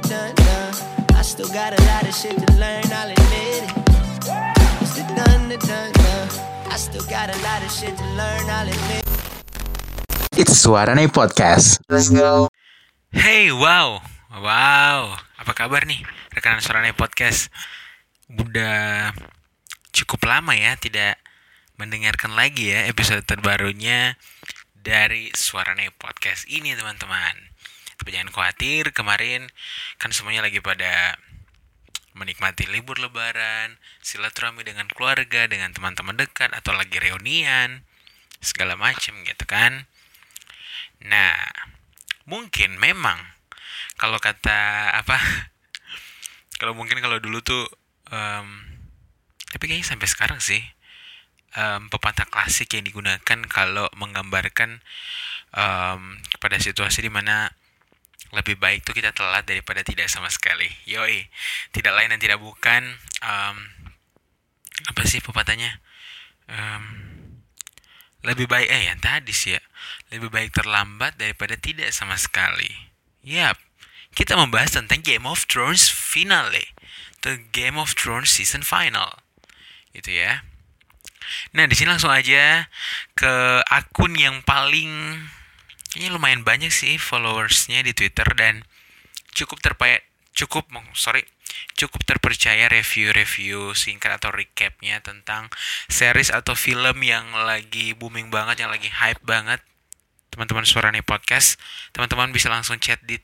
the done done. I still got a lot of shit to learn, I'll admit it. It's the done the done done. I still got a lot of shit to learn, I'll admit it. It's Suarane Podcast. Let's go. Hey, wow, wow, apa kabar nih rekanan Suarane Podcast? Udah cukup lama ya tidak mendengarkan lagi ya episode terbarunya dari Suarane Podcast ini teman-teman. Tapi jangan khawatir, kemarin kan semuanya lagi pada menikmati libur lebaran, silaturahmi dengan keluarga, dengan teman-teman dekat, atau lagi reunian, segala macem gitu kan. Nah, mungkin memang kalau kata apa kalau mungkin kalau dulu tuh em, tapi kayaknya sampai sekarang sih em, pepatah klasik yang digunakan kalau menggambarkan em, pada situasi di mana lebih baik tuh kita telat daripada tidak sama sekali. Yoi tidak lain dan tidak bukan em, apa sih pepatahnya Em, lebih baik eh yang tadi sih ya. Lebih baik terlambat daripada tidak sama sekali. Yap kita membahas tentang Game of Thrones finale. The Game of Thrones season final. Itu ya. Nah di sini langsung aja ke akun yang paling kayaknya lumayan banyak sih followersnya di Twitter dan cukup terpaya cukup sorry cukup terpercaya review-review singkat atau recapnya tentang series atau film yang lagi booming banget yang lagi hype banget. Teman-teman suara nih podcast teman-teman bisa langsung chat di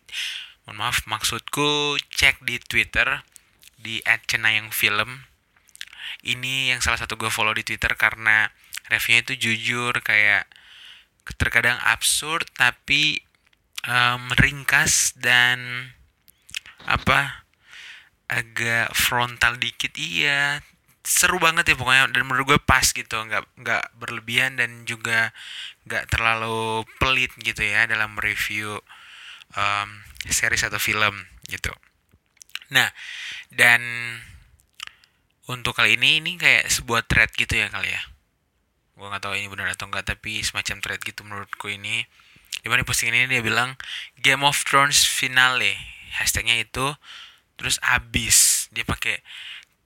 mohon maaf maksudku cek di Twitter di @cenayangfilm. Ini yang salah satu gue follow di Twitter karena reviewnya itu jujur kayak terkadang absurd tapi em, ringkas dan apa agak frontal dikit. Iya seru banget ya pokoknya dan menurut gue pas gitu nggak nggak berlebihan dan juga nggak terlalu pelit gitu ya dalam review em, series atau film gitu. Nah dan untuk kali ini ini kayak sebuah thread gitu ya kali ya gue nggak tahu ini benar atau enggak tapi semacam thread gitu menurutku ini. Di mana di postingan ini? Dia bilang Game of Thrones finale. Hashtagnya itu terus abis. Dia pakai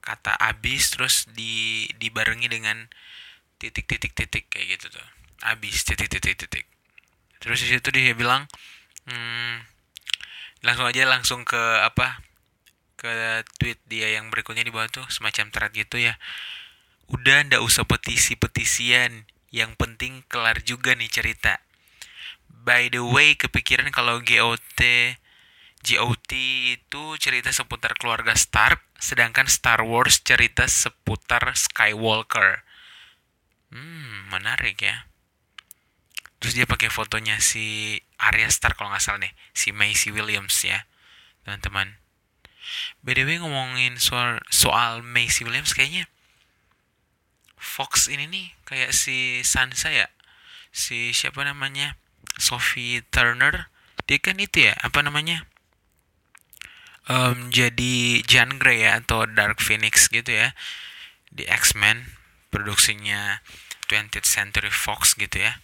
kata abis terus di dibarengi dengan titik titik titik kayak gitu tuh. Abis titik titik titik terus di situ dia bilang hmm, langsung aja langsung ke apa ke tweet dia yang berikutnya di bawah tuh semacam thread gitu ya udah ndak usah petisi-petisian. Yang penting kelar juga nih cerita. By the way kepikiran kalau GOT GOT itu cerita seputar keluarga Stark sedangkan Star Wars cerita seputar Skywalker. Hmm menarik ya. Terus dia pakai fotonya si Arya Stark kalau nggak salah nih si Macy Williams ya teman-teman. By the way ngomongin soal soal Macy Williams kayaknya Fox ini nih kayak si Sansa ya? Si siapa namanya? Sophie Turner. Dia kan itu ya apa namanya? Em, jadi Jean Grey ya atau Dark Phoenix gitu ya. Di X-Men produksinya 20th Century Fox gitu ya.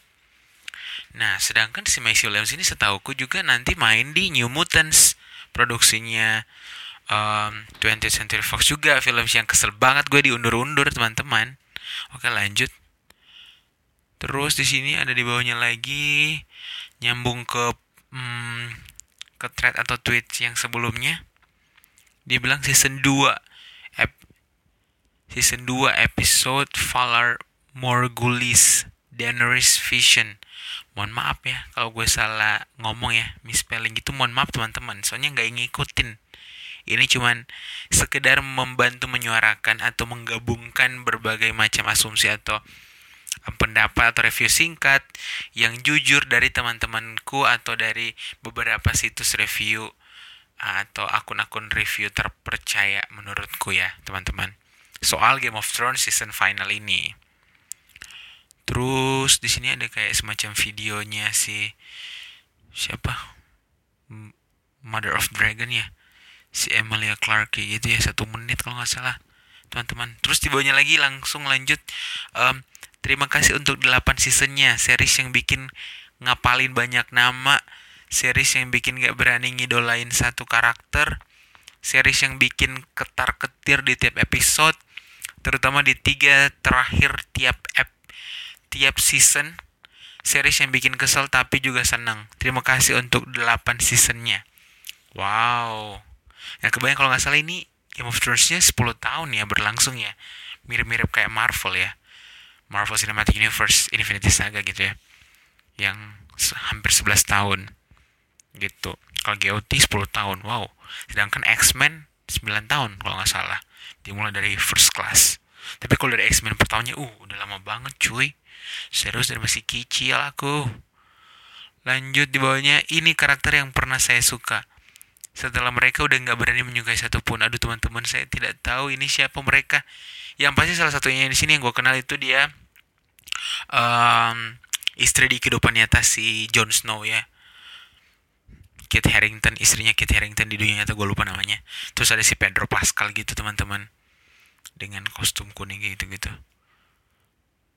Nah, sedangkan si Macy Williams ini setauku juga nanti main di New Mutants. Produksinya um, 20th Century Fox juga. Film yang kesel banget gue diundur-undur teman-teman. Oke lanjut. Terus di sini ada di bawahnya lagi nyambung ke hmm, ke thread atau tweet yang sebelumnya. Dia bilang season 2 ep, season 2 episode Valar Morghulis Daenerys Vision mohon maaf ya kalau gue salah ngomong ya misspelling gitu mohon maaf teman-teman soalnya nggak ngikutin ini cuman sekedar membantu menyuarakan atau menggabungkan berbagai macam asumsi atau pendapat atau review singkat yang jujur dari teman-temanku atau dari beberapa situs review atau akun-akun review terpercaya menurutku ya teman-teman soal Game of Thrones season final ini. Terus di sini ada kayak semacam videonya si siapa? Mother of Dragon ya. Si Emilia Clarke gitu ya satu menit kalau nggak salah teman-teman. Terus di bawahnya lagi langsung lanjut. Em, terima kasih untuk 8 seasonnya series yang bikin ngapalin banyak nama series yang bikin gak berani ngidolain satu karakter, series yang bikin ketar-ketir di tiap episode, terutama di tiga terakhir tiap ep, tiap season, series yang bikin kesel tapi juga senang. Terima kasih untuk 8 seasonnya. Wow. Yang kebayang kalau nggak salah ini Game of Thrones-nya 10 tahun ya berlangsung ya. Mirip-mirip kayak Marvel ya. Marvel Cinematic Universe Infinity Saga gitu ya. Yang hampir 11 tahun. Gitu. Kalau GOT 10 tahun. Wow. Sedangkan X-Men 9 tahun kalau nggak salah. Dimulai dari first class. Tapi kalau dari X-Men pertahunnya, uh, udah lama banget cuy. Serius dari masih kecil aku. Lanjut di bawahnya, ini karakter yang pernah saya suka. Setelah mereka udah nggak berani menyukai satupun. Aduh teman-teman, saya tidak tahu ini siapa mereka. Yang pasti salah satunya di sini yang gue kenal itu dia em, istri di kehidupan nyata si Jon Snow ya. Kit Harington, istrinya Kit Harington di dunia nyata gue lupa namanya. Terus ada si Pedro Pascal gitu teman-teman dengan kostum kuning gitu-gitu.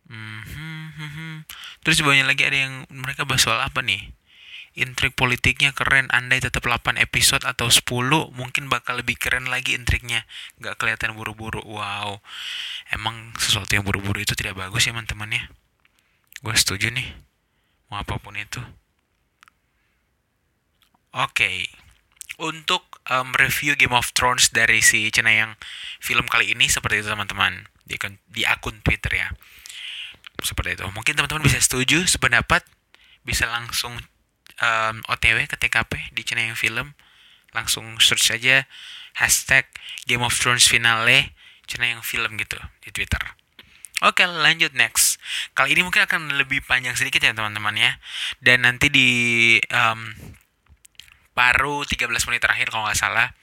Mhm. Terus di bawahnya lagi ada yang mereka bahas soal apa nih? Intrik politiknya keren, andai tetap 8 episode atau 10 mungkin bakal lebih keren lagi intriknya. Nggak kelihatan buru-buru. Wow. Emang sesuatu yang buru-buru itu tidak bagus ya teman-teman ya. Gue setuju nih. Mau apa pun itu. Oke. Untuk em, review Game of Thrones dari si Cenayang film kali ini seperti itu teman-teman. Di, akun- di akun Twitter ya. Seperti itu. Mungkin teman-teman bisa setuju, sependapat, bisa langsung em, OTW ke TKP di Cenayang Film. Langsung search aja hashtag Game of Thrones finale Cenayang Film gitu di Twitter. Oke lanjut next Kali ini mungkin akan lebih panjang sedikit ya teman-teman ya Dan nanti di em, baru 13 menit terakhir kalau nggak salah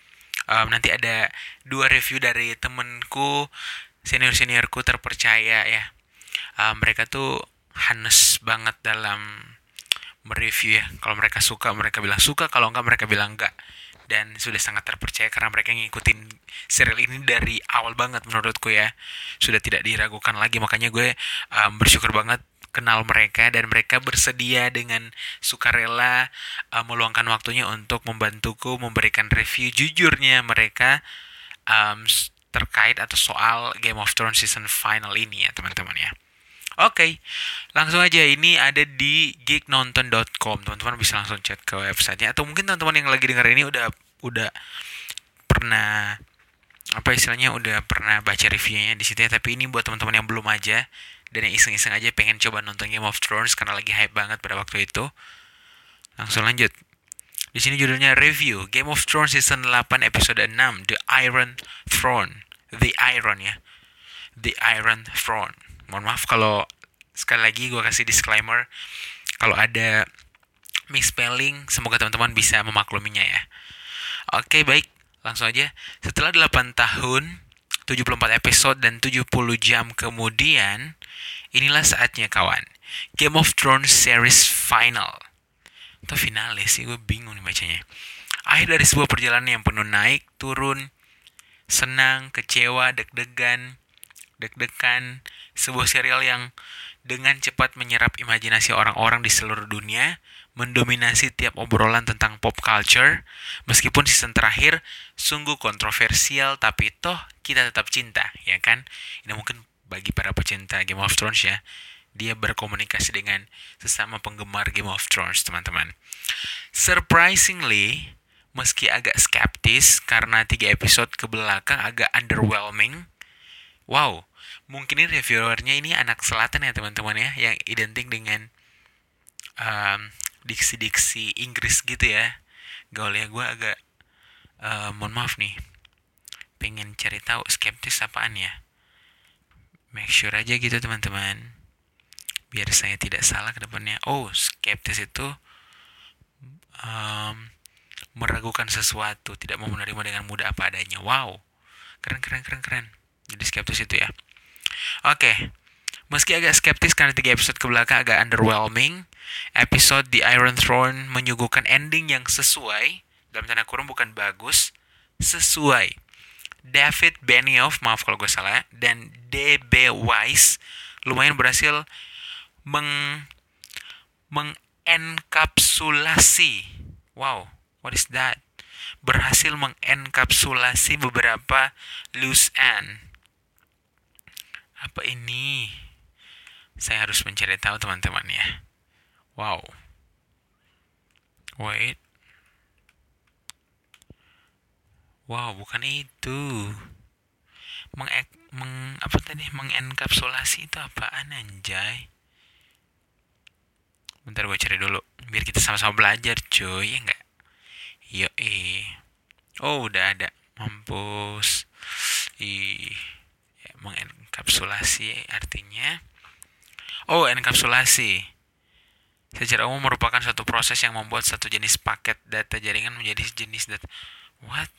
em, nanti ada dua review dari temenku senior seniorku terpercaya ya Em, mereka tuh hanes banget dalam mereview ya. Kalau mereka suka mereka bilang suka. Kalau enggak mereka bilang enggak. Dan sudah sangat terpercaya karena mereka ngikutin serial ini dari awal banget menurutku ya. Sudah tidak diragukan lagi. Makanya gue em, bersyukur banget kenal mereka dan mereka bersedia dengan sukarela uh, meluangkan waktunya untuk membantuku memberikan review jujurnya mereka um, terkait atau soal Game of Thrones season final ini ya teman-teman ya. Oke, langsung aja ini ada di geeknonton.com. Teman-teman bisa langsung chat ke websitenya atau mungkin teman-teman yang lagi dengar ini udah udah pernah apa istilahnya udah pernah baca reviewnya di situ ya. Tapi ini buat teman-teman yang belum aja dan yang iseng-iseng aja pengen coba nonton Game of Thrones karena lagi hype banget pada waktu itu. Langsung lanjut. Di sini judulnya review Game of Thrones season 8 episode 6 The Iron Throne. The Iron ya. The Iron Throne. Mohon maaf kalau sekali lagi gue kasih disclaimer kalau ada misspelling semoga teman-teman bisa memakluminya ya. Oke, baik. Langsung aja. Setelah 8 tahun, 74 episode dan 70 jam kemudian, inilah saatnya kawan. Game of Thrones series final. Atau finale sih, gue bingung nih bacanya. Akhir dari sebuah perjalanan yang penuh naik, turun, senang, kecewa, deg-degan, deg-degan, sebuah serial yang dengan cepat menyerap imajinasi orang-orang di seluruh dunia, mendominasi tiap obrolan tentang pop culture, meskipun season terakhir sungguh kontroversial, tapi toh kita tetap cinta, ya kan? Ini mungkin bagi para pecinta Game of Thrones ya, dia berkomunikasi dengan sesama penggemar Game of Thrones, teman-teman. Surprisingly, meski agak skeptis karena tiga episode ke belakang agak underwhelming, wow, mungkin reviewernya ini anak selatan ya teman-teman ya, yang identik dengan um, diksi-diksi Inggris gitu ya. Gaul ya gue agak eh, mohon maaf nih, pengen cari tahu skeptis apaan ya. Make sure aja gitu teman-teman, biar saya tidak salah ke depannya. Oh, skeptis itu um, meragukan sesuatu, tidak mau menerima dengan mudah apa adanya. Wow, keren keren keren keren. Jadi skeptis itu ya. Oke, meski agak skeptis karena tiga episode ke belakang agak underwhelming, episode The Iron Throne menyuguhkan ending yang sesuai, dalam tanda kurung bukan bagus, sesuai. David Benioff, maaf kalau gue salah, dan D.B. Weiss lumayan berhasil meng mengenkapsulasi Wow, what is that? Berhasil mengenkapsulasi beberapa loose end. Apa ini? Saya harus mencari tahu teman-teman ya. Wow. Wait. Wow, bukan itu. Meng, meng apa tadi? Mengenkapsulasi itu apaan anjay? Bentar gue cari dulu. Biar kita sama-sama belajar cuy, ya enggak? Yo eh. Oh, udah ada. Mampus. Ih. Ya, mengenkapsulasi artinya Oh, enkapsulasi. Secara umum merupakan suatu proses yang membuat satu jenis paket data jaringan menjadi jenis data. What?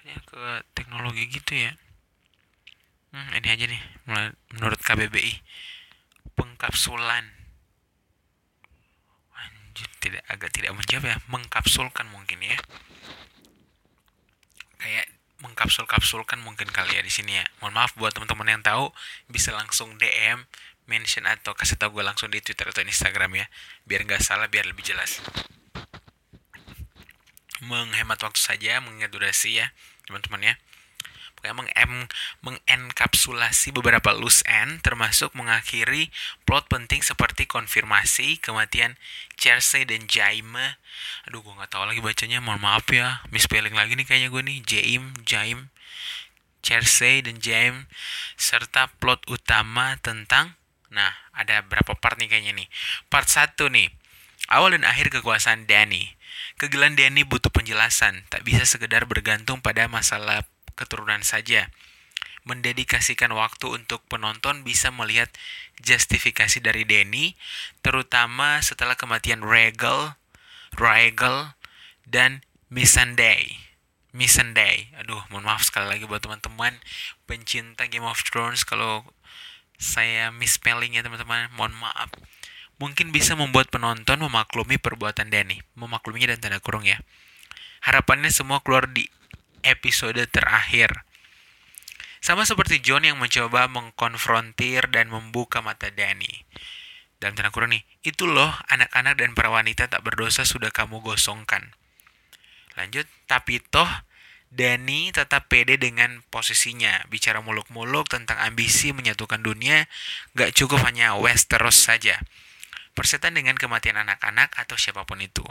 Kayaknya ke teknologi gitu ya. Hmm, ini aja nih, menurut KBBI. Pengkapsulan. Anjir, tidak agak tidak menjawab ya, mengkapsulkan mungkin ya. Kayak mengkapsul-kapsulkan mungkin kali ya di sini ya. Mohon maaf buat teman-teman yang tahu bisa langsung DM mention atau kasih tahu gue langsung di Twitter atau Instagram ya. Biar nggak salah biar lebih jelas. Menghemat waktu saja mengingat durasi ya teman-teman ya pokoknya meng mengenkapsulasi beberapa loose end termasuk mengakhiri plot penting seperti konfirmasi kematian Chelsea dan Jaime aduh gue nggak tahu lagi bacanya mohon maaf ya misspelling lagi nih kayaknya gue nih Jaim Jaim Cersei dan Jaime serta plot utama tentang Nah, ada berapa part nih kayaknya nih. Part 1 nih. Awal dan akhir kekuasaan Danny. Kegilaan Danny butuh penjelasan, tak bisa sekedar bergantung pada masalah keturunan saja. Mendedikasikan waktu untuk penonton bisa melihat justifikasi dari Danny, terutama setelah kematian Regal, Regal, dan Missandei. Missandei. Aduh, mohon maaf sekali lagi buat teman-teman pencinta Game of Thrones kalau saya misspelling ya teman-teman, mohon maaf. Mungkin bisa membuat penonton memaklumi perbuatan Danny. Memakluminya dan tanda kurung ya. Harapannya semua keluar di episode terakhir. Sama seperti John yang mencoba mengkonfrontir dan membuka mata Danny. Dalam tanda kurung nih, itu loh anak-anak dan para wanita tak berdosa sudah kamu gosongkan. Lanjut, tapi toh Dani tetap pede dengan posisinya. Bicara muluk-muluk tentang ambisi menyatukan dunia, gak cukup hanya Westeros saja. Persetan dengan kematian anak-anak atau siapa pun itu.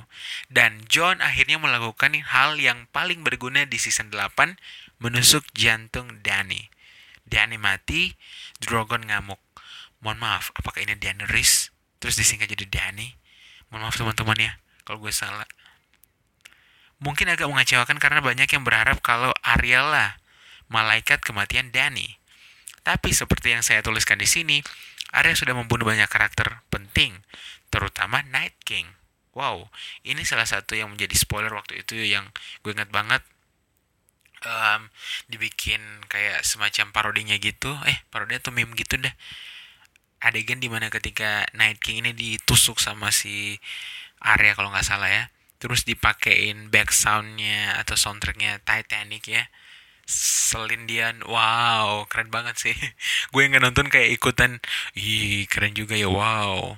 Dan John akhirnya melakukan hal yang paling berguna di season 8, menusuk jantung Dani. Dani mati, Drogon ngamuk. Mohon maaf, apakah ini Daenerys? Terus disingkat jadi Dani? Mohon maaf teman-teman ya, kalau gue salah mungkin agak mengecewakan karena banyak yang berharap kalau Ariel lah malaikat kematian Danny. Tapi seperti yang saya tuliskan di sini, Arya sudah membunuh banyak karakter penting, terutama Night King. Wow, ini salah satu yang menjadi spoiler waktu itu yang gue ingat banget um, dibikin kayak semacam parodinya gitu. Eh, parodinya tuh meme gitu deh. Adegan di mana ketika Night King ini ditusuk sama si Arya kalau nggak salah ya terus dipakein back soundnya atau soundtracknya Titanic ya Selindian. Wow keren banget sih. Gue yang nonton kayak ikutan ih keren juga ya wow.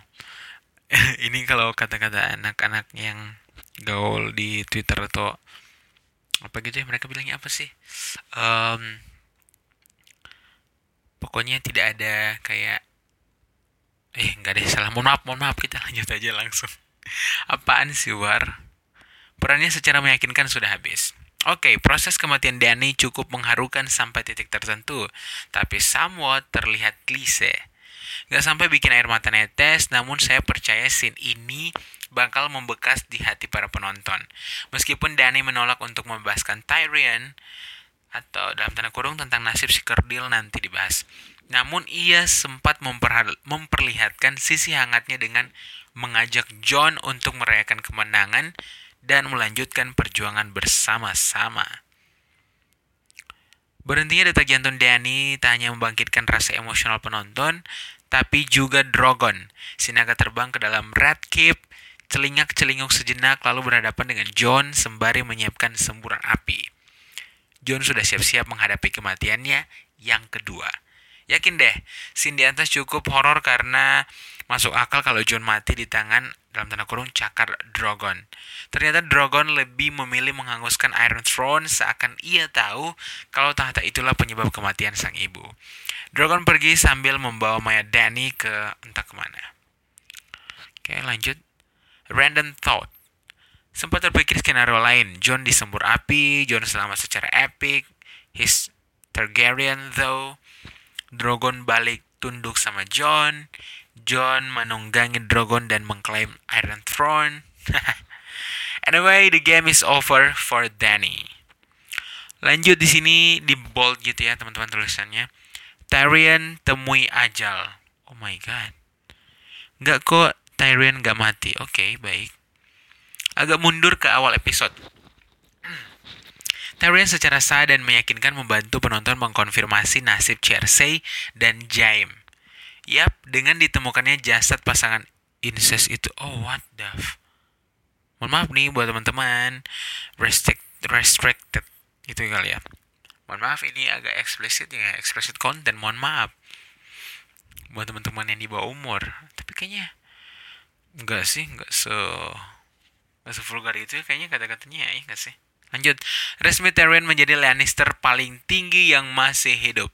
Ini kalau kata-kata anak-anak yang gaul di Twitter atau apa gitu ya mereka bilangnya apa sih? Um, pokoknya tidak ada kayak eh nggak ada salah. Mohon maaf mohon maaf kita lanjut aja langsung. Apaan sih war? Perannya secara meyakinkan sudah habis. Oke, okay, proses kematian Danny cukup mengharukan sampai titik tertentu, tapi somewhat terlihat klise. Gak sampai bikin air mata netes, namun saya percaya scene ini bakal membekas di hati para penonton. Meskipun Danny menolak untuk membebaskan Tyrion, atau dalam tanda kurung tentang nasib si kerdil nanti dibahas. Namun ia sempat memperlihatkan sisi hangatnya dengan mengajak John untuk merayakan kemenangan dan melanjutkan perjuangan bersama-sama. Berhentinya detak jantung Danny tak hanya membangkitkan rasa emosional penonton, tapi juga Drogon. Sinaga terbang ke dalam Red Keep, celingak-celinguk sejenak lalu berhadapan dengan John sembari menyiapkan semburan api. John sudah siap-siap menghadapi kematiannya yang kedua. Yakin deh, scene di atas cukup horor karena Masuk akal kalau Jon mati di tangan dalam tanda kurung cakar Drogon. Ternyata Drogon lebih memilih menghanguskan Iron Throne seakan ia tahu kalau tahta itulah penyebab kematian sang ibu. Drogon pergi sambil membawa mayat Dany ke entah ke mana. Oke lanjut. Random Thought. Sempat terpikir skenario lain. Jon disembur api, Jon selamat secara epic, his Targaryen though. Drogon balik tunduk sama Jon. Jon menunggangi Drogon dan mengklaim Iron Throne. anyway, the game is over for Danny. Lanjut di sini di bold gitu ya teman-teman tulisannya. Tyrion temui ajal. Oh my god. Nggak kok Tyrion nggak mati. Oke, okay, baik. Agak mundur ke awal episode. Tyrion secara sah dan meyakinkan membantu penonton mengkonfirmasi nasib Cersei dan Jaime. Yap, dengan ditemukannya jasad pasangan incest itu. Oh, what the f... Mohon maaf nih buat teman-teman. Restrict, restricted. Gitu kali ya. Mohon maaf ini agak eksplisit ya. Explicit content, mohon maaf. Buat teman-teman yang di bawah umur. Tapi kayaknya... Enggak sih, enggak se... Enggak se-vulgar itu ya. Kayaknya kata-katanya ya, enggak sih? Lanjut, resmi Tyrion menjadi Lannister paling tinggi yang masih hidup.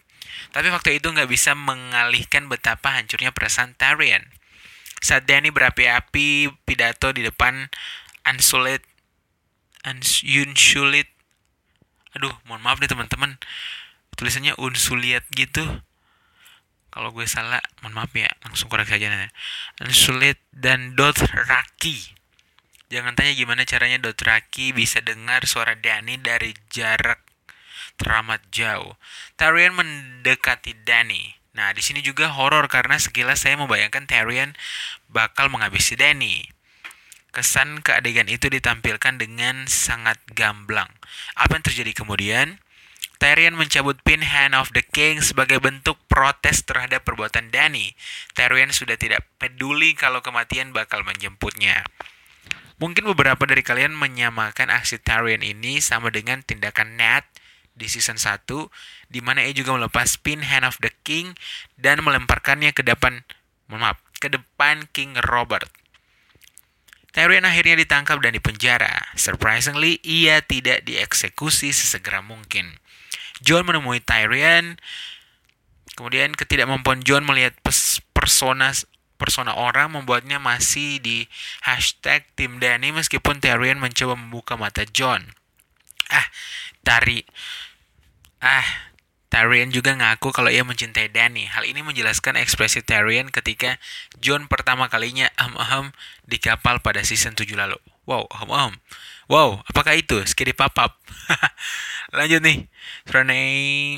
Tapi fakta itu nggak bisa mengalihkan betapa hancurnya perasaan Tyrion. Saat Dany berapi-api pidato di depan Unsullied, Unsullied, aduh, mohon maaf nih teman-teman, tulisannya Unsullied gitu. Kalau gue salah, mohon maaf ya, langsung koreksi aja nih. Unsullied dan Dothraki Jangan tanya gimana caranya Dothraki bisa dengar suara Dani dari jarak teramat jauh. Tyrion mendekati Dani. Nah, di sini juga horor karena sekilas saya membayangkan Tyrion bakal menghabisi Dani. Kesan keadegan itu ditampilkan dengan sangat gamblang. Apa yang terjadi kemudian? Tyrion mencabut pin Hand of the King sebagai bentuk protes terhadap perbuatan Dany. Tyrion sudah tidak peduli kalau kematian bakal menjemputnya. Mungkin beberapa dari kalian menyamakan aksi Tyrion ini sama dengan tindakan Ned di season 1 di mana ia juga melepas pin Hand of the King dan melemparkannya ke depan maaf, ke depan King Robert. Tyrion akhirnya ditangkap dan dipenjara. Surprisingly, ia tidak dieksekusi sesegera mungkin. John menemui Tyrion. Kemudian ketidakmampuan John melihat persona persona orang membuatnya masih di hashtag tim Danny meskipun Tyrion mencoba membuka mata John. Ah, Tari. Ah, Tyrion juga ngaku kalau ia mencintai Danny. Hal ini menjelaskan ekspresi Tyrion ketika John pertama kalinya ahem-ahem di kapal pada season 7 lalu. Wow, ahem-ahem. Wow, apakah itu? Skiri papap. Lanjut nih. Renee.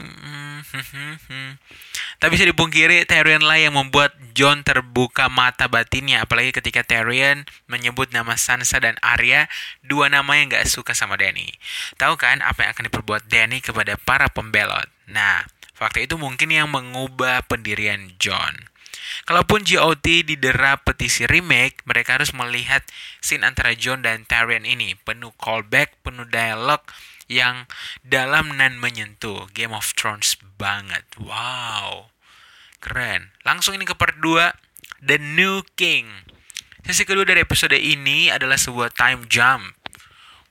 Tak bisa dipungkiri lah yang membuat John terbuka mata batinnya apalagi ketika Tyrion menyebut nama Sansa dan Arya dua nama yang gak suka sama Dany. Tahu kan apa yang akan diperbuat Dany kepada para pembelot? Nah, fakta itu mungkin yang mengubah pendirian John. Kalaupun GOT didera petisi remake, mereka harus melihat scene antara John dan Tyrion ini penuh callback, penuh dialog, yang dalam dan menyentuh Game of Thrones banget. Wow. Keren. Langsung ini ke part 2 The New King. Sesi kedua dari episode ini adalah sebuah time jump.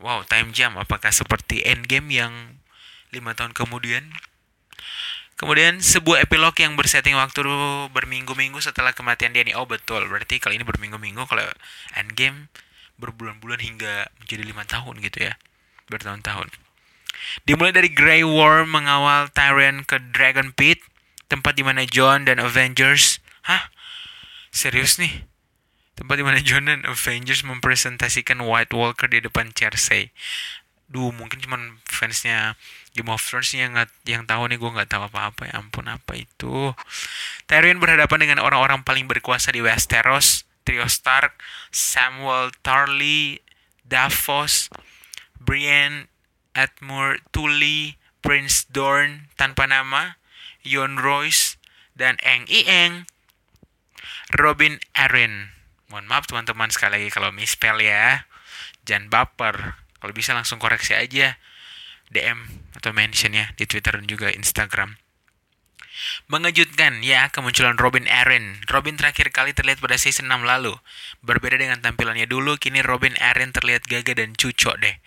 Wow, time jump. Apakah seperti Endgame yang lima tahun kemudian? Kemudian sebuah epilog yang bersetting waktu berminggu-minggu setelah kematian Danny. Oh betul, berarti kali ini berminggu-minggu kalau Endgame berbulan-bulan hingga menjadi lima tahun gitu ya. Bertahun-tahun. Dimulai dari Grey Worm mengawal Tyrion ke Dragon Pit, tempat di mana John dan Avengers, hah? Serius nih? Tempat di mana John dan Avengers mempresentasikan White Walker di depan Cersei. Duh, mungkin cuman fansnya Game of Thrones yang nggak yang tahu nih gue nggak tahu apa-apa ya ampun apa itu. Tyrion berhadapan dengan orang-orang paling berkuasa di Westeros, trio Stark, Samuel Tarly, Davos, Brienne, Atmore Tully, Prince Dorn tanpa nama, Yon Royce, dan Eng Ieng, Robin Aaron. Mohon maaf teman-teman sekali lagi kalau misspell ya. Jangan baper. Kalau bisa langsung koreksi aja. DM atau mention ya di Twitter dan juga Instagram. Mengejutkan ya kemunculan Robin Aaron. Robin terakhir kali terlihat pada season 6 lalu. Berbeda dengan tampilannya dulu, kini Robin Aaron terlihat gagah dan cucok deh.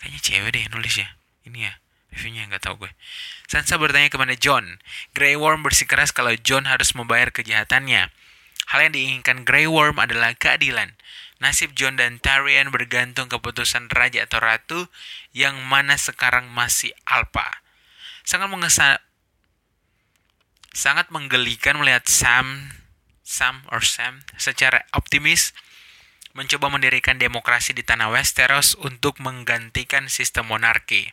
Kayaknya cewek deh yang nulis ya. Ini ya, reviewnya nggak tahu gue. Sansa bertanya kepada John. Grey Worm bersikeras kalau John harus membayar kejahatannya. Hal yang diinginkan Grey Worm adalah keadilan. Nasib John dan Tyrion bergantung keputusan raja atau ratu yang mana sekarang masih alpa. Sangat mengesa sangat menggelikan melihat Sam Sam or Sam secara optimis mencoba mendirikan demokrasi di tanah Westeros untuk menggantikan sistem monarki.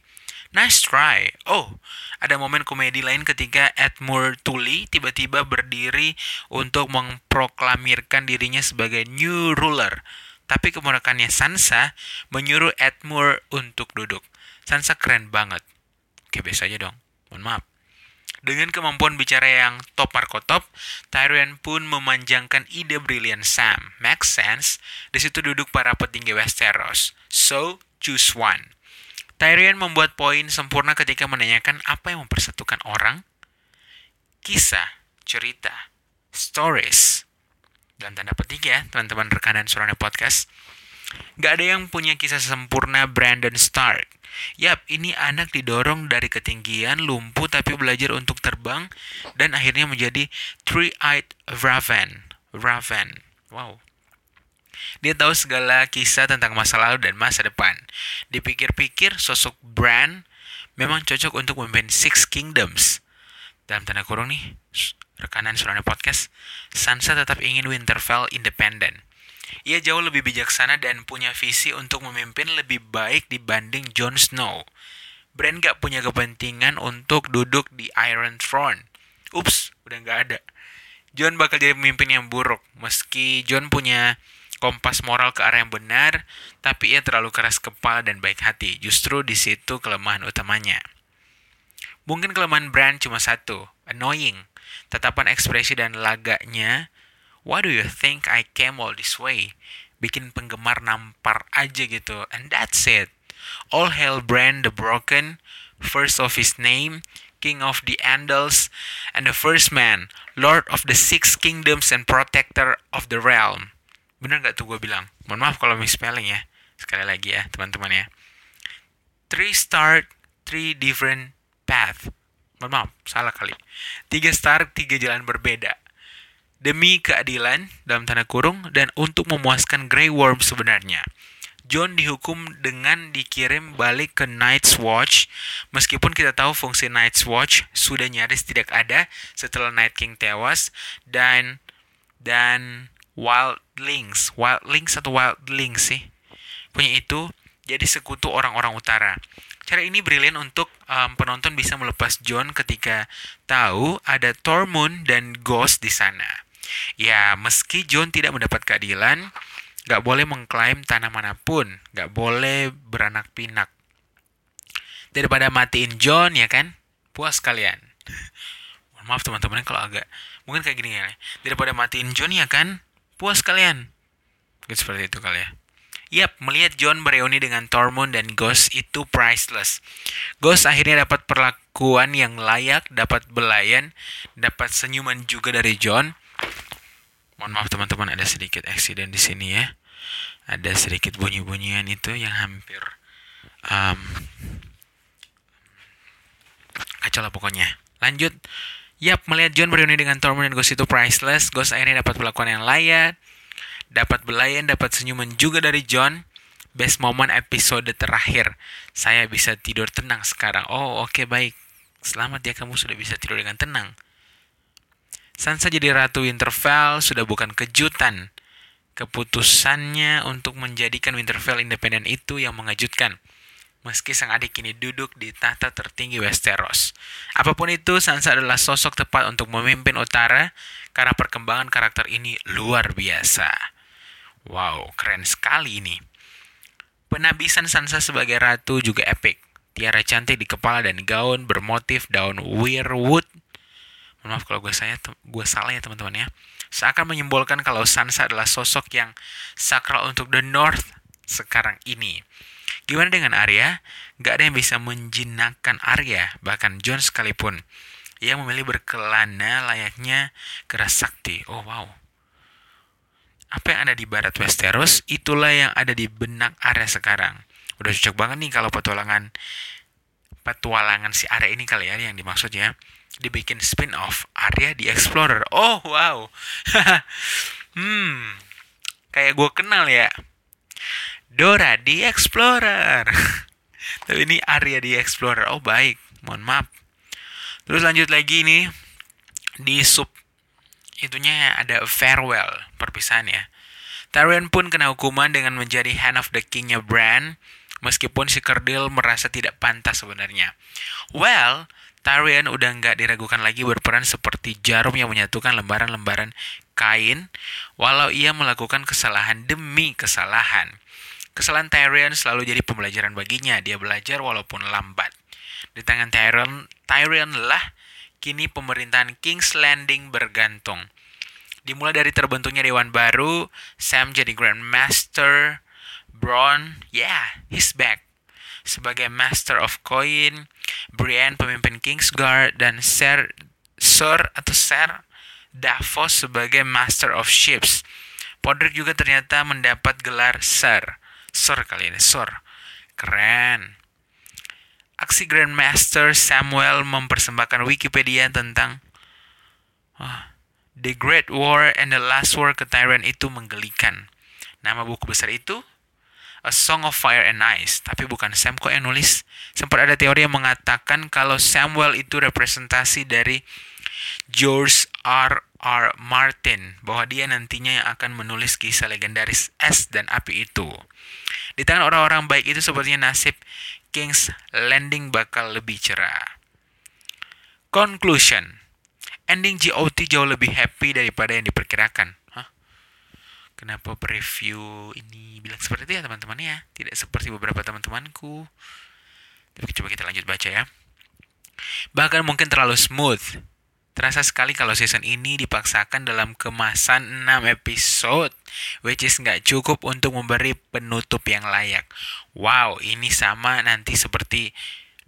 Nice try. Oh, ada momen komedi lain ketika Edmure Tully tiba-tiba berdiri untuk memproklamirkan dirinya sebagai new ruler. Tapi keponakannya Sansa menyuruh Edmure untuk duduk. Sansa keren banget. Oke, biasa aja dong. Mohon maaf. Dengan kemampuan bicara yang top markotop, Tyrion pun memanjangkan ide brilian Sam. Makes sense. Di situ duduk para petinggi Westeros. So, choose one. Tyrion membuat poin sempurna ketika menanyakan apa yang mempersatukan orang. Kisah, cerita, stories. Dan tanda petik ya, teman-teman rekanan Surana Podcast. Gak ada yang punya kisah sempurna Brandon Stark. Yap, ini anak didorong dari ketinggian, lumpuh tapi belajar untuk terbang dan akhirnya menjadi three-eyed raven. Raven. Wow. Dia tahu segala kisah tentang masa lalu dan masa depan. Dipikir-pikir sosok Bran memang cocok untuk memimpin Six Kingdoms. Dalam tanda kurung nih, rekanan Surana Podcast, Sansa tetap ingin Winterfell independen. Ia jauh lebih bijaksana dan punya visi untuk memimpin lebih baik dibanding Jon Snow. Bran gak punya kepentingan untuk duduk di Iron Throne. Ups, udah gak ada. Jon bakal jadi pemimpin yang buruk. Meski Jon punya kompas moral ke arah yang benar, tapi ia terlalu keras kepala dan baik hati. Justru di situ kelemahan utamanya. Mungkin kelemahan Bran cuma satu, annoying. Tatapan ekspresi dan laganya Why do you think I came all this way? Bikin penggemar nampar aja gitu. And that's it. All hail Bran the Broken, first of his name, King of the Andals, and the first man, Lord of the Six Kingdoms and Protector of the Realm. Bener gak tuh gue bilang? Mohon maaf kalau misspelling ya. Sekali lagi ya teman-teman ya. Three start, three different path. Mohon maaf, salah kali. Tiga start, tiga jalan berbeda demi keadilan dalam tanda kurung dan untuk memuaskan Grey Worm sebenarnya. John dihukum dengan dikirim balik ke Night's Watch, meskipun kita tahu fungsi Night's Watch sudah nyaris tidak ada setelah Night King tewas dan dan Wildlings, Wildlings atau Wildlings sih, punya itu jadi sekutu orang-orang utara. Cara ini brilian untuk um, penonton bisa melepas John ketika tahu ada Tormund dan Ghost di sana. Ya, meski John tidak mendapat keadilan, gak boleh mengklaim tanah mana pun, gak boleh beranak pinak. Daripada matiin John, ya kan? Puas kalian. Maaf teman-teman kalau agak mungkin kayak gini ya. Daripada matiin John ya kan? Puas kalian. Gitu seperti itu kali ya. Yap, melihat John bereuni dengan Tormund dan Ghost itu priceless. Ghost akhirnya dapat perlakuan yang layak, dapat belayan, dapat senyuman juga dari John mohon maaf teman-teman ada sedikit accident di sini ya ada sedikit bunyi-bunyian itu yang hampir um, kacau lah pokoknya lanjut Yap, melihat John berreuni dengan Tormund dan Ghost itu priceless. Ghost akhirnya dapat perlakuan yang layak, dapat belayan, dapat senyuman juga dari John. Best moment episode terakhir. Saya bisa tidur tenang sekarang. Oh, oke okay, baik. Selamat ya kamu sudah bisa tidur dengan tenang. Sansa jadi Ratu Winterfell sudah bukan kejutan. Keputusannya untuk menjadikan Winterfell independen itu yang mengejutkan. Meski sang adik kini duduk di tahta tertinggi Westeros. Apa pun itu, Sansa adalah sosok tepat untuk memimpin utara karena perkembangan karakter ini luar biasa. Wow, keren sekali ini. Penabisan Sansa sebagai ratu juga epic. Tiara cantik di kepala dan gaun bermotif daun weirwood maaf kalau gue saya gue salah ya teman-teman ya seakan menyimbolkan kalau Sansa adalah sosok yang sakral untuk the North sekarang ini gimana dengan Arya gak ada yang bisa menjinakkan Arya bahkan Jon sekalipun Ia memilih berkelana layaknya keras sakti. Oh wow. Apa yang ada di barat Westeros, itulah yang ada di benak Arya sekarang. Udah cocok banget nih kalau petualangan petualangan si Arya ini kali ya yang dimaksud ya. Dibikin spin-off Arya the Explorer. Oh wow. hmm. Kayak gue kenal ya. Dora the Explorer. Tapi ini Arya the Explorer. Oh baik. Mohon maaf. Terus lanjut lagi nih di sub itunya ada farewell perpisahan ya. Tyrion pun kena hukuman dengan menjadi hand of the kingnya Bran meskipun si Kerdil merasa tidak pantas sebenarnya. Well, Tyrion udah nggak diragukan lagi berperan seperti jarum yang menyatukan lembaran-lembaran kain walau ia melakukan kesalahan demi kesalahan. Kesalahan Tyrion selalu jadi pembelajaran baginya. Dia belajar walaupun lambat. Di tangan Tyrion, Tyrion lah kini pemerintahan King's Landing bergantung. Dimulai dari terbentuknya dewan baru, Sam jadi Grand Master, Bron, yeah, he's back. Sebagai Master of Coin, Brienne pemimpin Kingsguard, dan Sir, Sir atau Sir Davos sebagai Master of Ships. Podrick juga ternyata mendapat gelar Sir. Sir kali ini, Sir. Keren. Aksi Grandmaster Samuel mempersembahkan Wikipedia tentang oh, The Great War and the Last War ke Tyrant itu menggelikan. Nama buku besar itu A Song of Fire and Ice, tapi bukan Sam kok yang nulis. Sempat ada teori yang mengatakan kalau Samuel itu representasi dari George R. R. Martin, bahwa dia nantinya yang akan menulis kisah legendaris Es dan Api itu. Di tangan orang-orang baik itu sepertinya nasib King's Landing bakal lebih cerah. Conclusion. Ending GOT jauh lebih happy daripada yang diperkirakan. Kenapa preview ini bilang seperti itu ya teman-teman ya? Tidak seperti beberapa teman-temanku. Tapi coba kita lanjut baca ya. Bahkan mungkin terlalu smooth. Terasa sekali kalau season ini dipaksakan dalam kemasan 6 episode, which is nggak cukup untuk memberi penutup yang layak. Wow, ini sama nanti seperti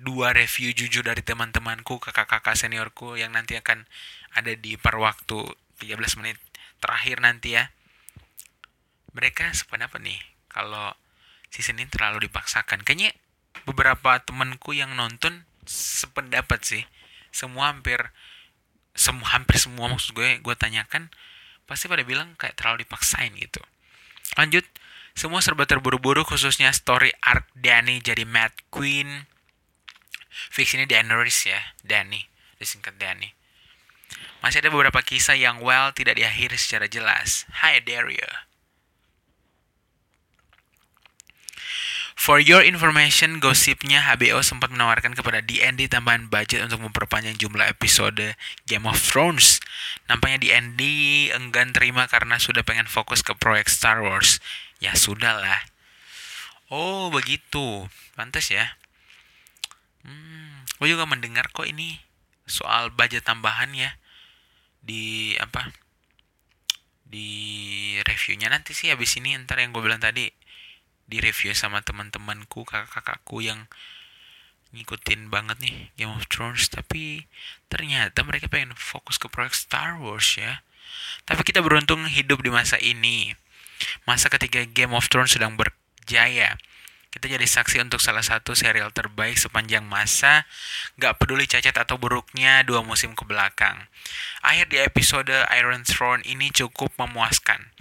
dua review jujur dari teman-temanku, kakak-kakak seniorku yang nanti akan ada di per waktu 13 menit terakhir nanti ya. Mereka seperti apa nih kalau season ini terlalu dipaksakan? Kayaknya beberapa temanku yang nonton sependapat sih. Semua hampir semua hampir semua maksud gue gue tanyakan pasti pada bilang kayak terlalu dipaksain gitu. Lanjut, semua serba terburu-buru khususnya story arc Danny jadi Mad Queen. Fix ini Daenerys ya, Danny, disingkat Danny. Masih ada beberapa kisah yang well tidak diakhiri secara jelas. Hi Daria. For your information, gosipnya HBO sempat menawarkan kepada D&D tambahan budget untuk memperpanjang jumlah episode Game of Thrones. Nampaknya D&D enggan terima karena sudah pengen fokus ke proyek Star Wars. Ya sudahlah. Oh begitu, pantas ya. Hmm, gue juga mendengar kok ini soal budget tambahan ya di apa di reviewnya nanti sih habis ini ntar yang gue bilang tadi di review sama teman-temanku kakak-kakakku yang ngikutin banget nih Game of Thrones. Tapi ternyata mereka pengen fokus ke proyek Star Wars ya. Tapi kita beruntung hidup di masa ini. Masa ketika Game of Thrones sedang berjaya. Kita jadi saksi untuk salah satu serial terbaik sepanjang masa, gak peduli cacat atau buruknya dua musim ke belakang. Akhir di episode Iron Throne ini cukup memuaskan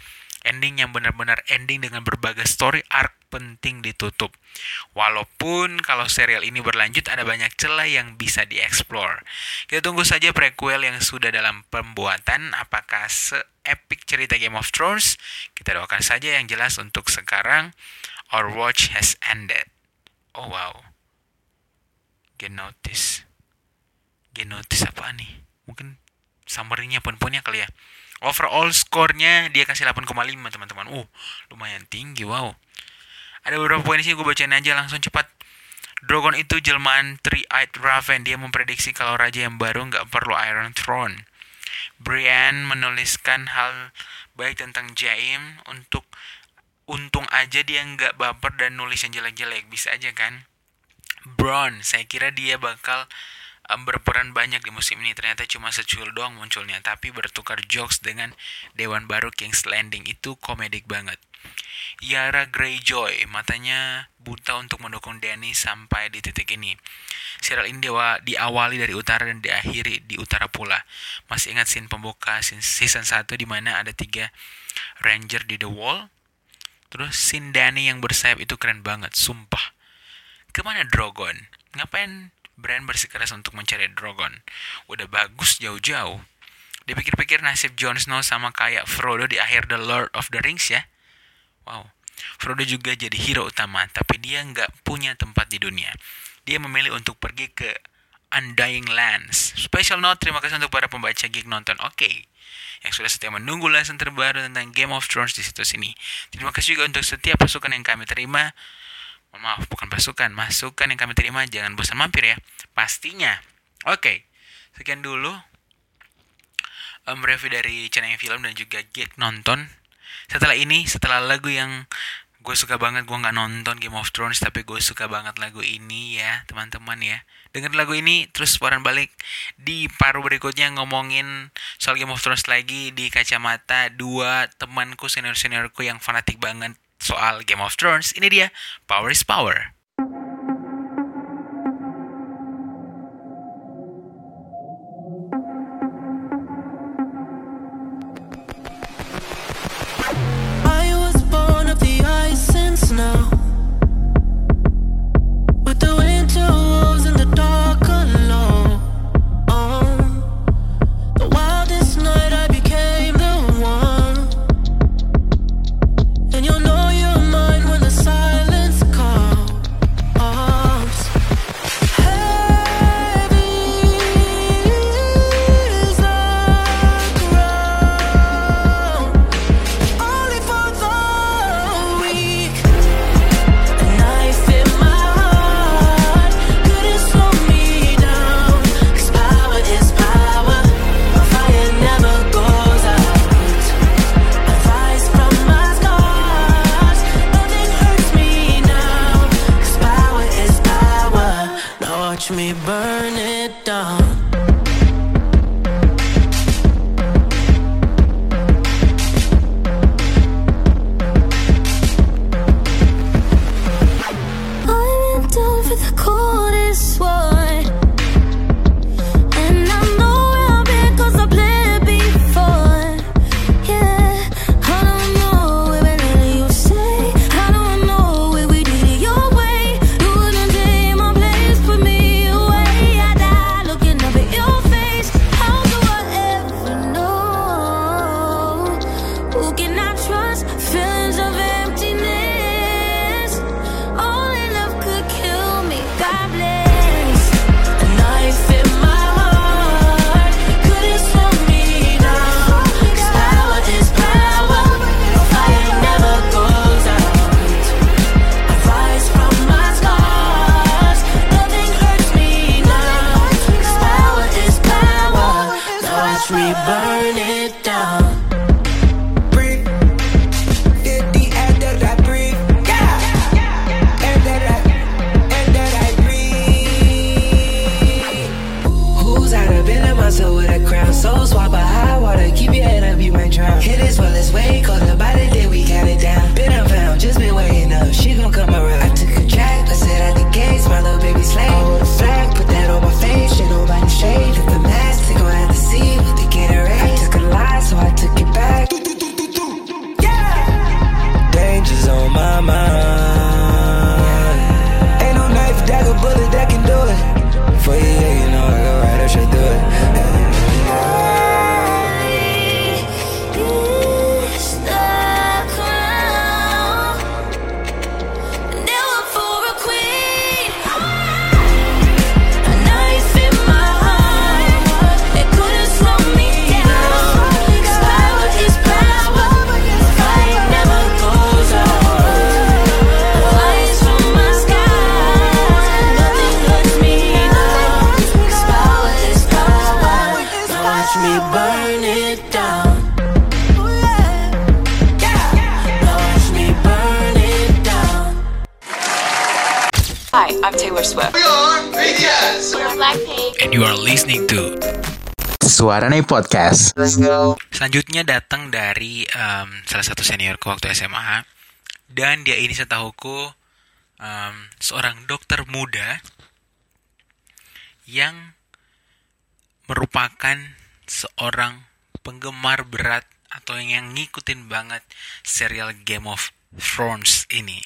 ending yang benar-benar ending dengan berbagai story arc penting ditutup. Walaupun kalau serial ini berlanjut ada banyak celah yang bisa dieksplor. Kita tunggu saja prequel yang sudah dalam pembuatan apakah se-epic cerita Game of Thrones. Kita doakan saja yang jelas untuk sekarang our watch has ended. Oh wow. Get notice apa nih? Mungkin summary-nya pun-punnya kali ya. Overall skornya dia kasih 8,5 teman-teman. Uh, lumayan tinggi, wow. Ada beberapa poin sih gue bacain aja langsung cepat. Drogon itu jelmaan Three-Eyed Raven. Dia memprediksi kalau raja yang baru nggak perlu Iron Throne. Brienne menuliskan hal baik tentang Jaim untuk untung aja dia nggak baper dan nulis yang jelek-jelek bisa aja kan. Bron, saya kira dia bakal berperan banyak di musim ini. Ternyata cuma secuil doang munculnya tapi bertukar jokes dengan dewan baru King's Landing itu komedik banget. Yara Greyjoy matanya buta untuk mendukung Danny sampai di titik ini. Serial ini dewa diawali dari utara dan diakhiri di utara pula. Masih ingat scene pembuka scene season 1 di mana ada tiga ranger di the wall? Terus scene Danny yang bersayap itu keren banget sumpah. Ke mana Drogon? Ngapain Bran bersikeras untuk mencari Drogon. Udah bagus jauh-jauh. Dipikir-pikir nasib Jon Snow sama kayak Frodo di akhir The Lord of the Rings ya. Wow. Frodo juga jadi hero utama, tapi dia nggak punya tempat di dunia. Dia memilih untuk pergi ke Undying Lands. Special note, terima kasih untuk para pembaca Geek Nonton. Oke. Yang sudah setia menunggu lesson terbaru tentang Game of Thrones di situs ini. Terima kasih juga untuk setiap pasukan yang kami terima mohon maaf bukan pasukan. Masukan yang kami terima jangan bosan mampir ya. Pastinya. Oke sekian dulu um, review dari channel film dan juga geek nonton. Setelah ini setelah lagu yang gue suka banget gue nggak nonton Game of Thrones tapi gue suka banget lagu ini ya teman-teman ya. Dengerin lagu ini terus waran balik di paruh berikutnya ngomongin soal Game of Thrones lagi di kacamata dua temanku senior seniorku yang fanatik banget soal Game of Thrones, ini dia Power is Power. Blackpink. And you are listening to Suarane Podcast. Selanjutnya datang dari em, salah satu seniorku waktu SMA dan dia ini setahuku em, seorang dokter muda yang merupakan seorang penggemar berat atau yang ngikutin banget serial Game of Thrones ini.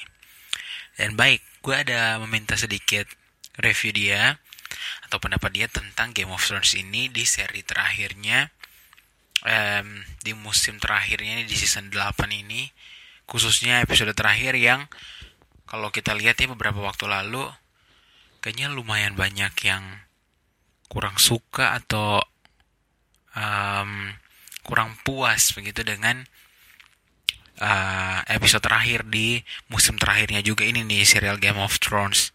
Dan baik, gue ada meminta sedikit review dia atau pendapat dia tentang Game of Thrones ini di seri terakhirnya. Em, di musim terakhirnya di season 8 ini khususnya episode terakhir yang kalau kita lihat ya beberapa waktu lalu kayaknya lumayan banyak yang kurang suka atau em, kurang puas begitu dengan eh, episode terakhir di musim terakhirnya juga ini nih serial Game of Thrones.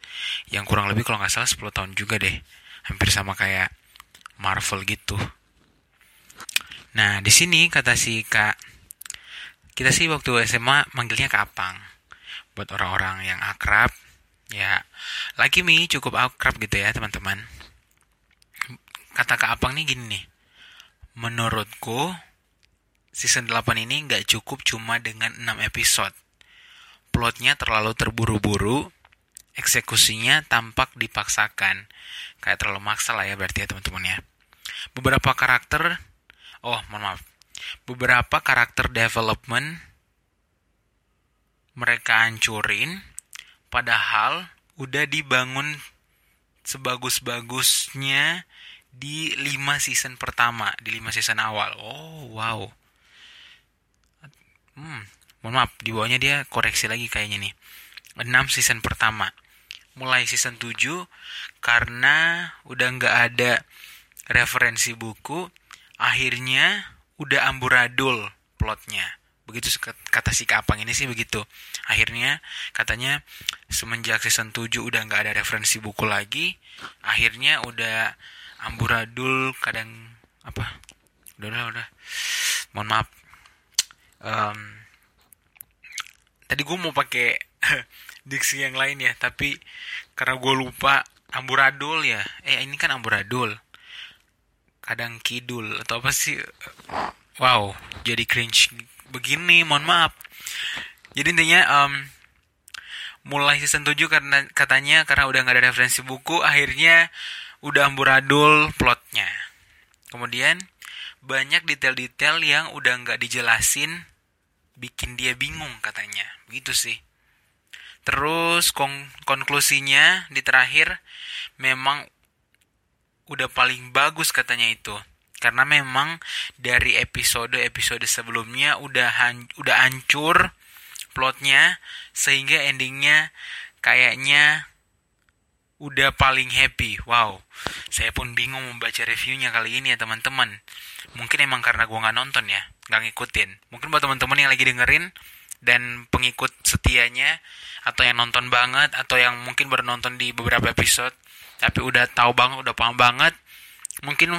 Yang kurang lebih kalau nggak salah 10 tahun juga deh. Hampir sama kayak Marvel gitu. Nah di sini kata si kak kita sih waktu SMA manggilnya Kapang buat orang-orang yang akrab ya lagi mi cukup akrab gitu ya teman-teman. Kata Kak Apang nih gini nih. Menurutku season 8 ini nggak cukup cuma dengan 6 episode. Plotnya terlalu terburu-buru, eksekusinya tampak dipaksakan. Kayak terlalu maksa lah ya berarti ya teman-teman ya. Beberapa karakter, oh mohon maaf, beberapa karakter development mereka hancurin, padahal udah dibangun sebagus-bagusnya di 5 season pertama, di 5 season awal. Oh, wow. Hmm, mohon maaf, di bawahnya dia koreksi lagi kayaknya nih. 6 season pertama. Mulai season 7 karena udah nggak ada referensi buku, akhirnya udah amburadul plotnya. Begitu kata si Kapang ini sih begitu. Akhirnya katanya semenjak season 7 udah nggak ada referensi buku lagi, akhirnya udah amburadul kadang apa? Udah udah udah. Mohon maaf. Em, tadi gue mau pakai diksi yang lain ya, tapi karena gue lupa amburadul ya. Eh ini kan amburadul. Kadang kidul atau apa sih? Wow, jadi cringe begini, mohon maaf. Jadi intinya em, mulai season 7 karena katanya karena udah nggak ada referensi buku, akhirnya udah amburadul plotnya. Kemudian banyak detail-detail yang udah nggak dijelasin, bikin dia bingung katanya. Begitu sih. Terus kon- konklusinya di terakhir memang udah paling bagus katanya itu. Karena memang dari episode-episode sebelumnya udah han- udah hancur plotnya sehingga endingnya kayaknya udah paling happy. Wow, saya pun bingung membaca reviewnya kali ini ya teman-teman. Mungkin emang karena gua nggak nonton ya, nggak ngikutin. Mungkin buat teman-teman yang lagi dengerin dan pengikut setianya atau yang nonton banget atau yang mungkin baru nonton di beberapa episode tapi udah tahu banget, udah paham banget, mungkin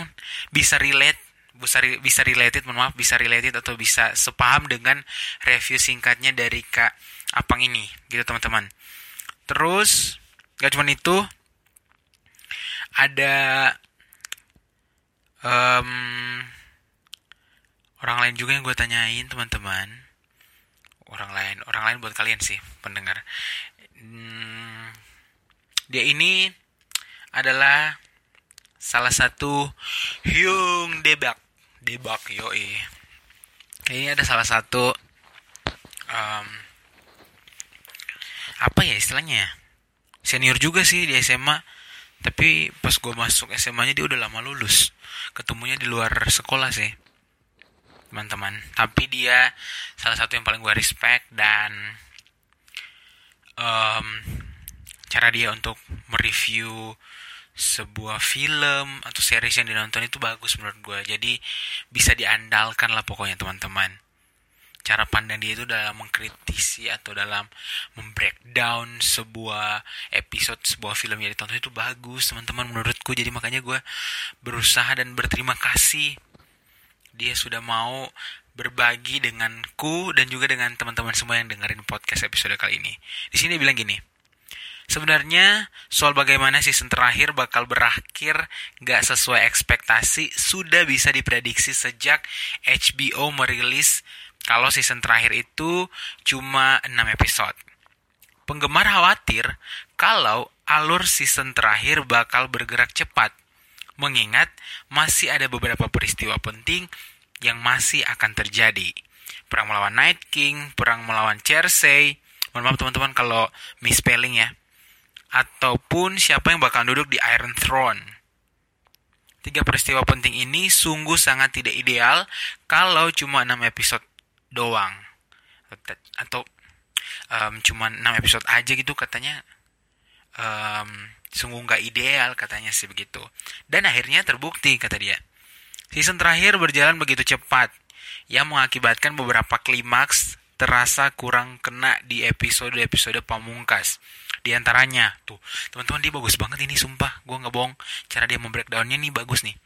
bisa relate bisa bisa related mohon maaf bisa related atau bisa sepaham dengan review singkatnya dari kak Apang ini gitu teman-teman terus gak cuma itu ada em, orang lain juga yang gue tanyain teman-teman. Orang lain orang lain buat kalian sih pendengar. Hmm, dia ini adalah salah satu Hyung Debak. Debak yoi. Ini ada salah satu em, apa ya istilahnya ya? senior juga sih di SMA tapi pas gue masuk SMA nya dia udah lama lulus. Ketemunya di luar sekolah sih teman-teman. Tapi dia salah satu yang paling gue respect dan em, cara dia untuk mereview sebuah film atau series yang dinonton itu bagus menurut gue jadi bisa diandalkan lah pokoknya teman-teman. Cara pandang dia itu dalam mengkritisi atau dalam membreakdown sebuah episode sebuah film yang ditonton itu bagus teman-teman menurutku. Jadi makanya gue berusaha dan berterima kasih dia sudah mau berbagi denganku dan juga dengan teman-teman semua yang dengerin podcast episode kali ini di sini dia bilang gini Sebenarnya soal bagaimana season terakhir bakal berakhir gak sesuai ekspektasi sudah bisa diprediksi sejak HBO merilis kalau season terakhir itu cuma 6 episode. Penggemar khawatir kalau alur season terakhir bakal bergerak cepat, mengingat masih ada beberapa peristiwa penting yang masih akan terjadi. Perang melawan Night King, perang melawan Cersei, mohon maaf teman-teman kalau misspelling ya, ataupun siapa yang bakal duduk di Iron Throne. Tiga peristiwa penting ini sungguh sangat tidak ideal kalau cuma 6 episode doang. Atau um, cuma 6 episode aja gitu katanya um, sungguh nggak ideal katanya sih begitu. Dan akhirnya terbukti kata dia. Season terakhir berjalan begitu cepat yang mengakibatkan beberapa klimaks terasa kurang kena di episode-episode pamungkas. Di antaranya, tuh, teman-teman dia bagus banget ini sumpah, gue nggak bohong. Cara dia membreakdownnya nih bagus nih.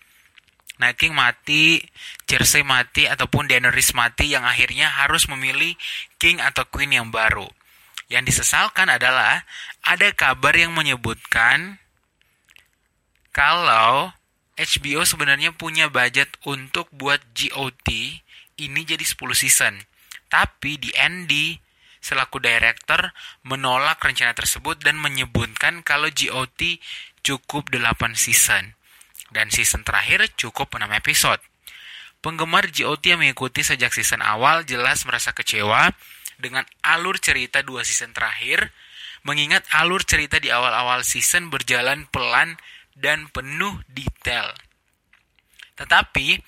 Night King mati, Cersei mati, ataupun Daenerys mati yang akhirnya harus memilih King atau Queen yang baru. Yang disesalkan adalah ada kabar yang menyebutkan kalau HBO sebenarnya punya budget untuk buat GOT ini jadi 10 season. Tapi di Andy selaku director menolak rencana tersebut dan menyebutkan kalau GOT cukup 8 season. Dan season terakhir cukup 6 episode. Penggemar GOT yang mengikuti sejak season awal jelas merasa kecewa dengan alur cerita dua season terakhir, mengingat alur cerita di awal-awal season berjalan pelan dan penuh detail. Tetapi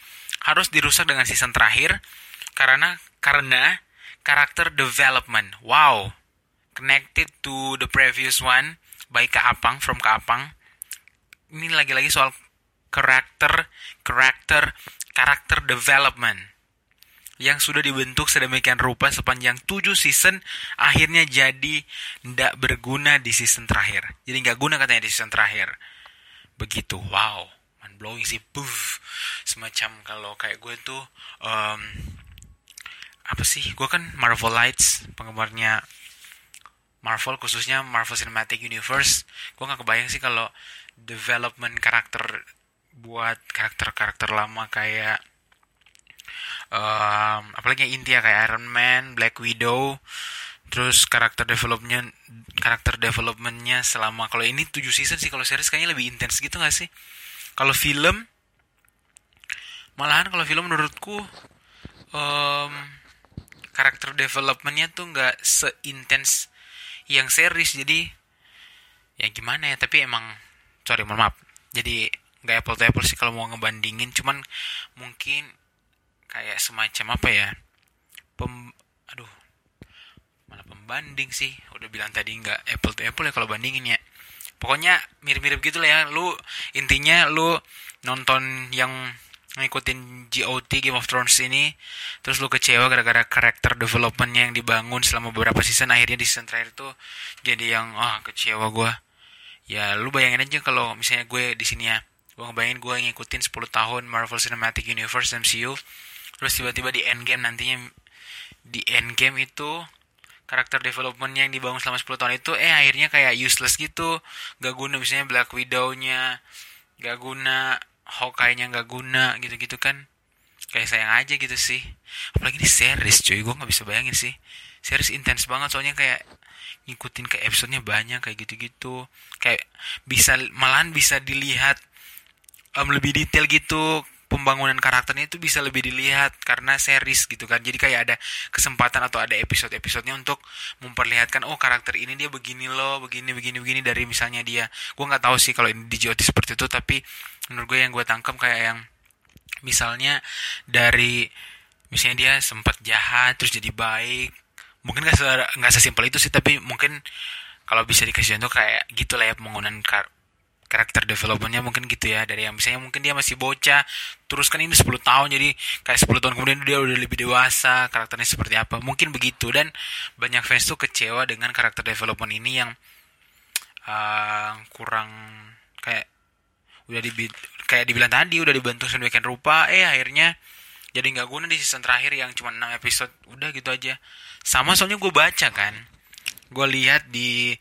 harus dirusak dengan season terakhir karena karena karakter development. Wow. Connected to the previous one by Kaapang from Kaapang. Ini lagi-lagi soal karakter karakter karakter development yang sudah dibentuk sedemikian rupa sepanjang 7 season akhirnya jadi ndak berguna di season terakhir. Jadi nggak guna katanya di season terakhir. Begitu, wow, mind blowing sih, puff. Semacam kalau kayak gue tuh, um, apa sih? Gue kan Marvel Lights, penggemarnya Marvel khususnya Marvel Cinematic Universe. Gue nggak kebayang sih kalau development karakter buat karakter-karakter lama kayak um, apalagi yang inti ya kayak Iron Man, Black Widow, terus karakter development karakter developmentnya selama kalau ini 7 season sih kalau series kayaknya lebih intens gitu gak sih? Kalau film malahan kalau film menurutku um, karakter developmentnya tuh nggak seintens yang series. Jadi ya gimana ya tapi emang sorry mohon maaf. Jadi nggak apple to apple sih kalau mau ngebandingin. Cuman mungkin kayak semacam apa ya pem aduh pembanding sih. Udah bilang tadi nggak apple to apple ya kalau bandingin ya. Pokoknya mirip-mirip gitu lah ya. Lu intinya lu nonton yang ngikutin GOT Game of Thrones ini terus lu kecewa gara-gara karakter developmentnya yang dibangun selama beberapa season akhirnya di season terakhir tuh jadi yang ah kecewa gue ya lu bayangin aja kalau misalnya gue di sini ya. Gue ngebayangin gue ngikutin 10 tahun Marvel Cinematic Universe MCU terus tiba-tiba di Endgame nantinya di Endgame itu karakter development yang dibangun selama 10 tahun itu eh akhirnya kayak useless gitu. Gak guna misalnya Black Widow-nya gak guna Hawkeye-nya gak guna gitu-gitu kan. Kayak sayang aja gitu sih. Apalagi ini series cuy gue nggak bisa bayangin sih. Series intens banget soalnya kayak ngikutin ke episodenya banyak kayak gitu-gitu. Kayak bisa malahan bisa dilihat um, lebih detail gitu pembangunan karakternya itu bisa lebih dilihat karena series gitu kan. Jadi kayak ada kesempatan atau ada episode-episodenya untuk memperlihatkan oh karakter ini dia begini loh begini begini begini dari misalnya dia. Gue nggak tahu sih kalau ini di JOT seperti itu tapi menurut gue yang gue tangkap kayak yang misalnya dari misalnya dia sempat jahat terus jadi baik. Mungkin nggak nggak sesimpel itu sih tapi mungkin kalau bisa dikasih contoh kayak gitulah ya pembangunan kar karakter developmentnya mungkin gitu ya. Dari yang misalnya mungkin dia masih bocah terus kan ini 10 tahun jadi kayak 10 tahun kemudian dia udah lebih dewasa karakternya seperti apa. Mungkin begitu dan banyak fans tuh kecewa dengan karakter development ini yang uh, kurang kayak udah di kayak dibilang tadi udah dibentuk sedemikian rupa eh akhirnya jadi nggak guna di season terakhir yang cuma 6 episode. Udah gitu aja. Sama soalnya gue baca kan gue lihat di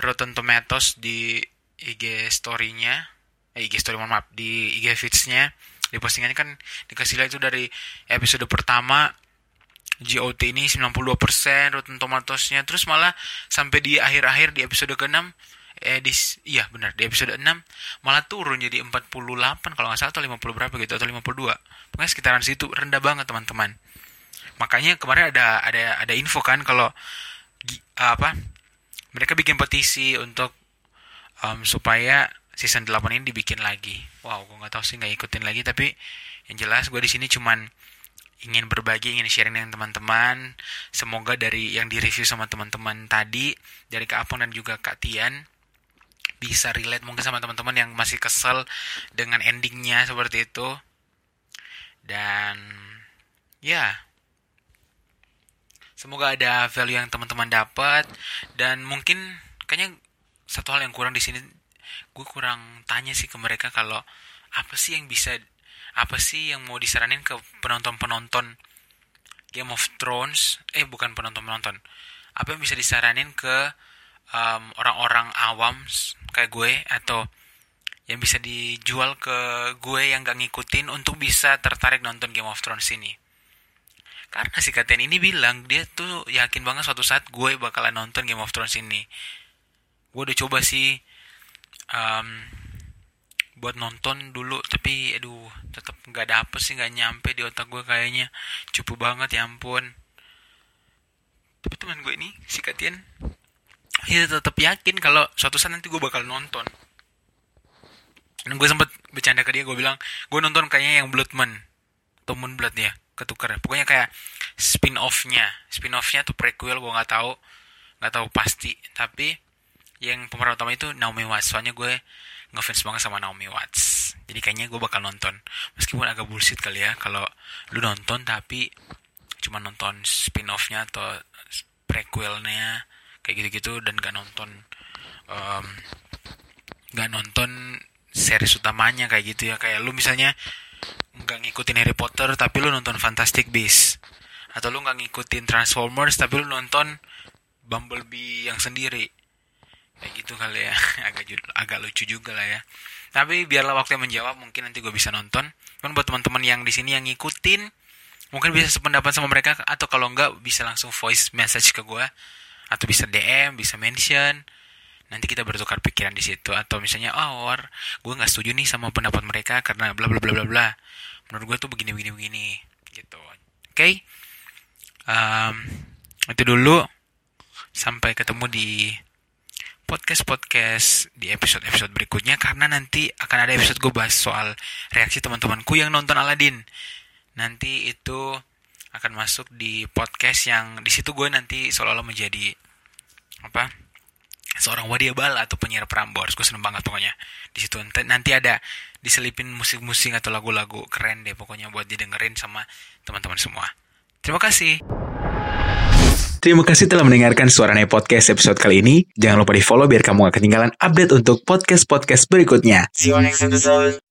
Rotten Tomatoes di IG story-nya, eh, IG story mohon maaf, di IG feeds-nya, di postingannya kan dikasih lihat itu dari episode pertama GOT ini 92% Rotten Tomatoes-nya terus malah sampai di akhir-akhir di episode ke-6 eh di iya benar di episode 6 malah turun jadi 48 kalau nggak salah atau 50 berapa gitu atau 52 pokoknya sekitaran situ rendah banget teman-teman. Makanya kemarin ada ada ada info kan kalau apa mereka bikin petisi untuk um, supaya season 8 ini dibikin lagi wow gue nggak tahu sih nggak ikutin lagi tapi yang jelas gue di sini cuman ingin berbagi, ingin sharing dengan teman-teman. Semoga dari yang direview sama teman-teman tadi, dari Kak Apong dan juga Kak Tian, bisa relate mungkin sama teman-teman yang masih kesel dengan endingnya seperti itu. Dan ya, semoga ada value yang teman-teman dapat dan mungkin kayaknya satu hal yang kurang di sini gue kurang tanya sih ke mereka kalau apa sih yang bisa apa sih yang mau disaranin ke penonton-penonton Game of Thrones? Eh bukan penonton-penonton. Apa yang bisa disaranin ke um, orang-orang awam kayak gue atau yang bisa dijual ke gue yang gak ngikutin untuk bisa tertarik nonton Game of Thrones ini? Karena si Katian ini bilang dia tuh yakin banget suatu saat gue bakalan nonton Game of Thrones ini gue udah coba sih um, buat nonton dulu tapi aduh tetap nggak dapet sih nggak nyampe di otak gue kayaknya. Cupu banget ya ampun. Tapi teman gue ini si Katian dia tetap yakin kalau suatu saat nanti gue bakal nonton. Dan gue sempet bercanda ke dia gue bilang gue nonton kayaknya yang Bloodman atau Moonblood ya ketukar pokoknya kayak spin offnya spin offnya tuh prequel gue nggak tahu. Nggak tahu pasti. Tapi yang pemeran utama itu Naomi Watts. Soalnya gue ngefans banget sama Naomi Watts. Jadi kayaknya gue bakal nonton. Meskipun agak bullshit kali ya kalau lu nonton tapi cuma nonton spin offnya atau prequelnya kayak gitu-gitu dan gak nonton em, nggak nonton series utamanya kayak gitu ya. Kayak lu misalnya nggak ngikutin Harry Potter tapi lu nonton Fantastic Beasts. Atau lu nggak ngikutin Transformers tapi lu nonton Bumblebee yang sendiri kayak gitu kali ya. Agak agak lucu juga lah ya. Tapi biarlah waktu yang menjawab mungkin nanti gue bisa nonton. Kan buat teman-teman yang di sini yang ngikutin mungkin bisa sependapat sama mereka atau kalau enggak bisa langsung voice message ke gue atau bisa DM bisa mention. Nanti kita bertukar pikiran di situ. Atau misalnya oh war gue nggak setuju nih sama pendapat mereka karena bla bla bla bla bla. Menurut gue tuh begini begini begini. Gitu. Oke? Em, itu dulu. Sampai ketemu di podcast-podcast di episode-episode berikutnya karena nanti akan ada episode gue bahas soal reaksi teman-temanku yang nonton Aladdin. Nanti itu akan masuk di podcast yang di situ gue nanti seolah-olah menjadi apa? seorang wadia bala atau penyiar Prambors. Gue seneng banget pokoknya. Di situ nanti ada diselipin musik-musik atau lagu-lagu keren deh pokoknya buat didengerin sama teman-teman semua. Terima kasih. Terima kasih telah mendengarkan Suaranya Podcast episode kali ini. Jangan lupa di follow biar kamu gak ketinggalan update untuk podcast-podcast berikutnya. See you next episode.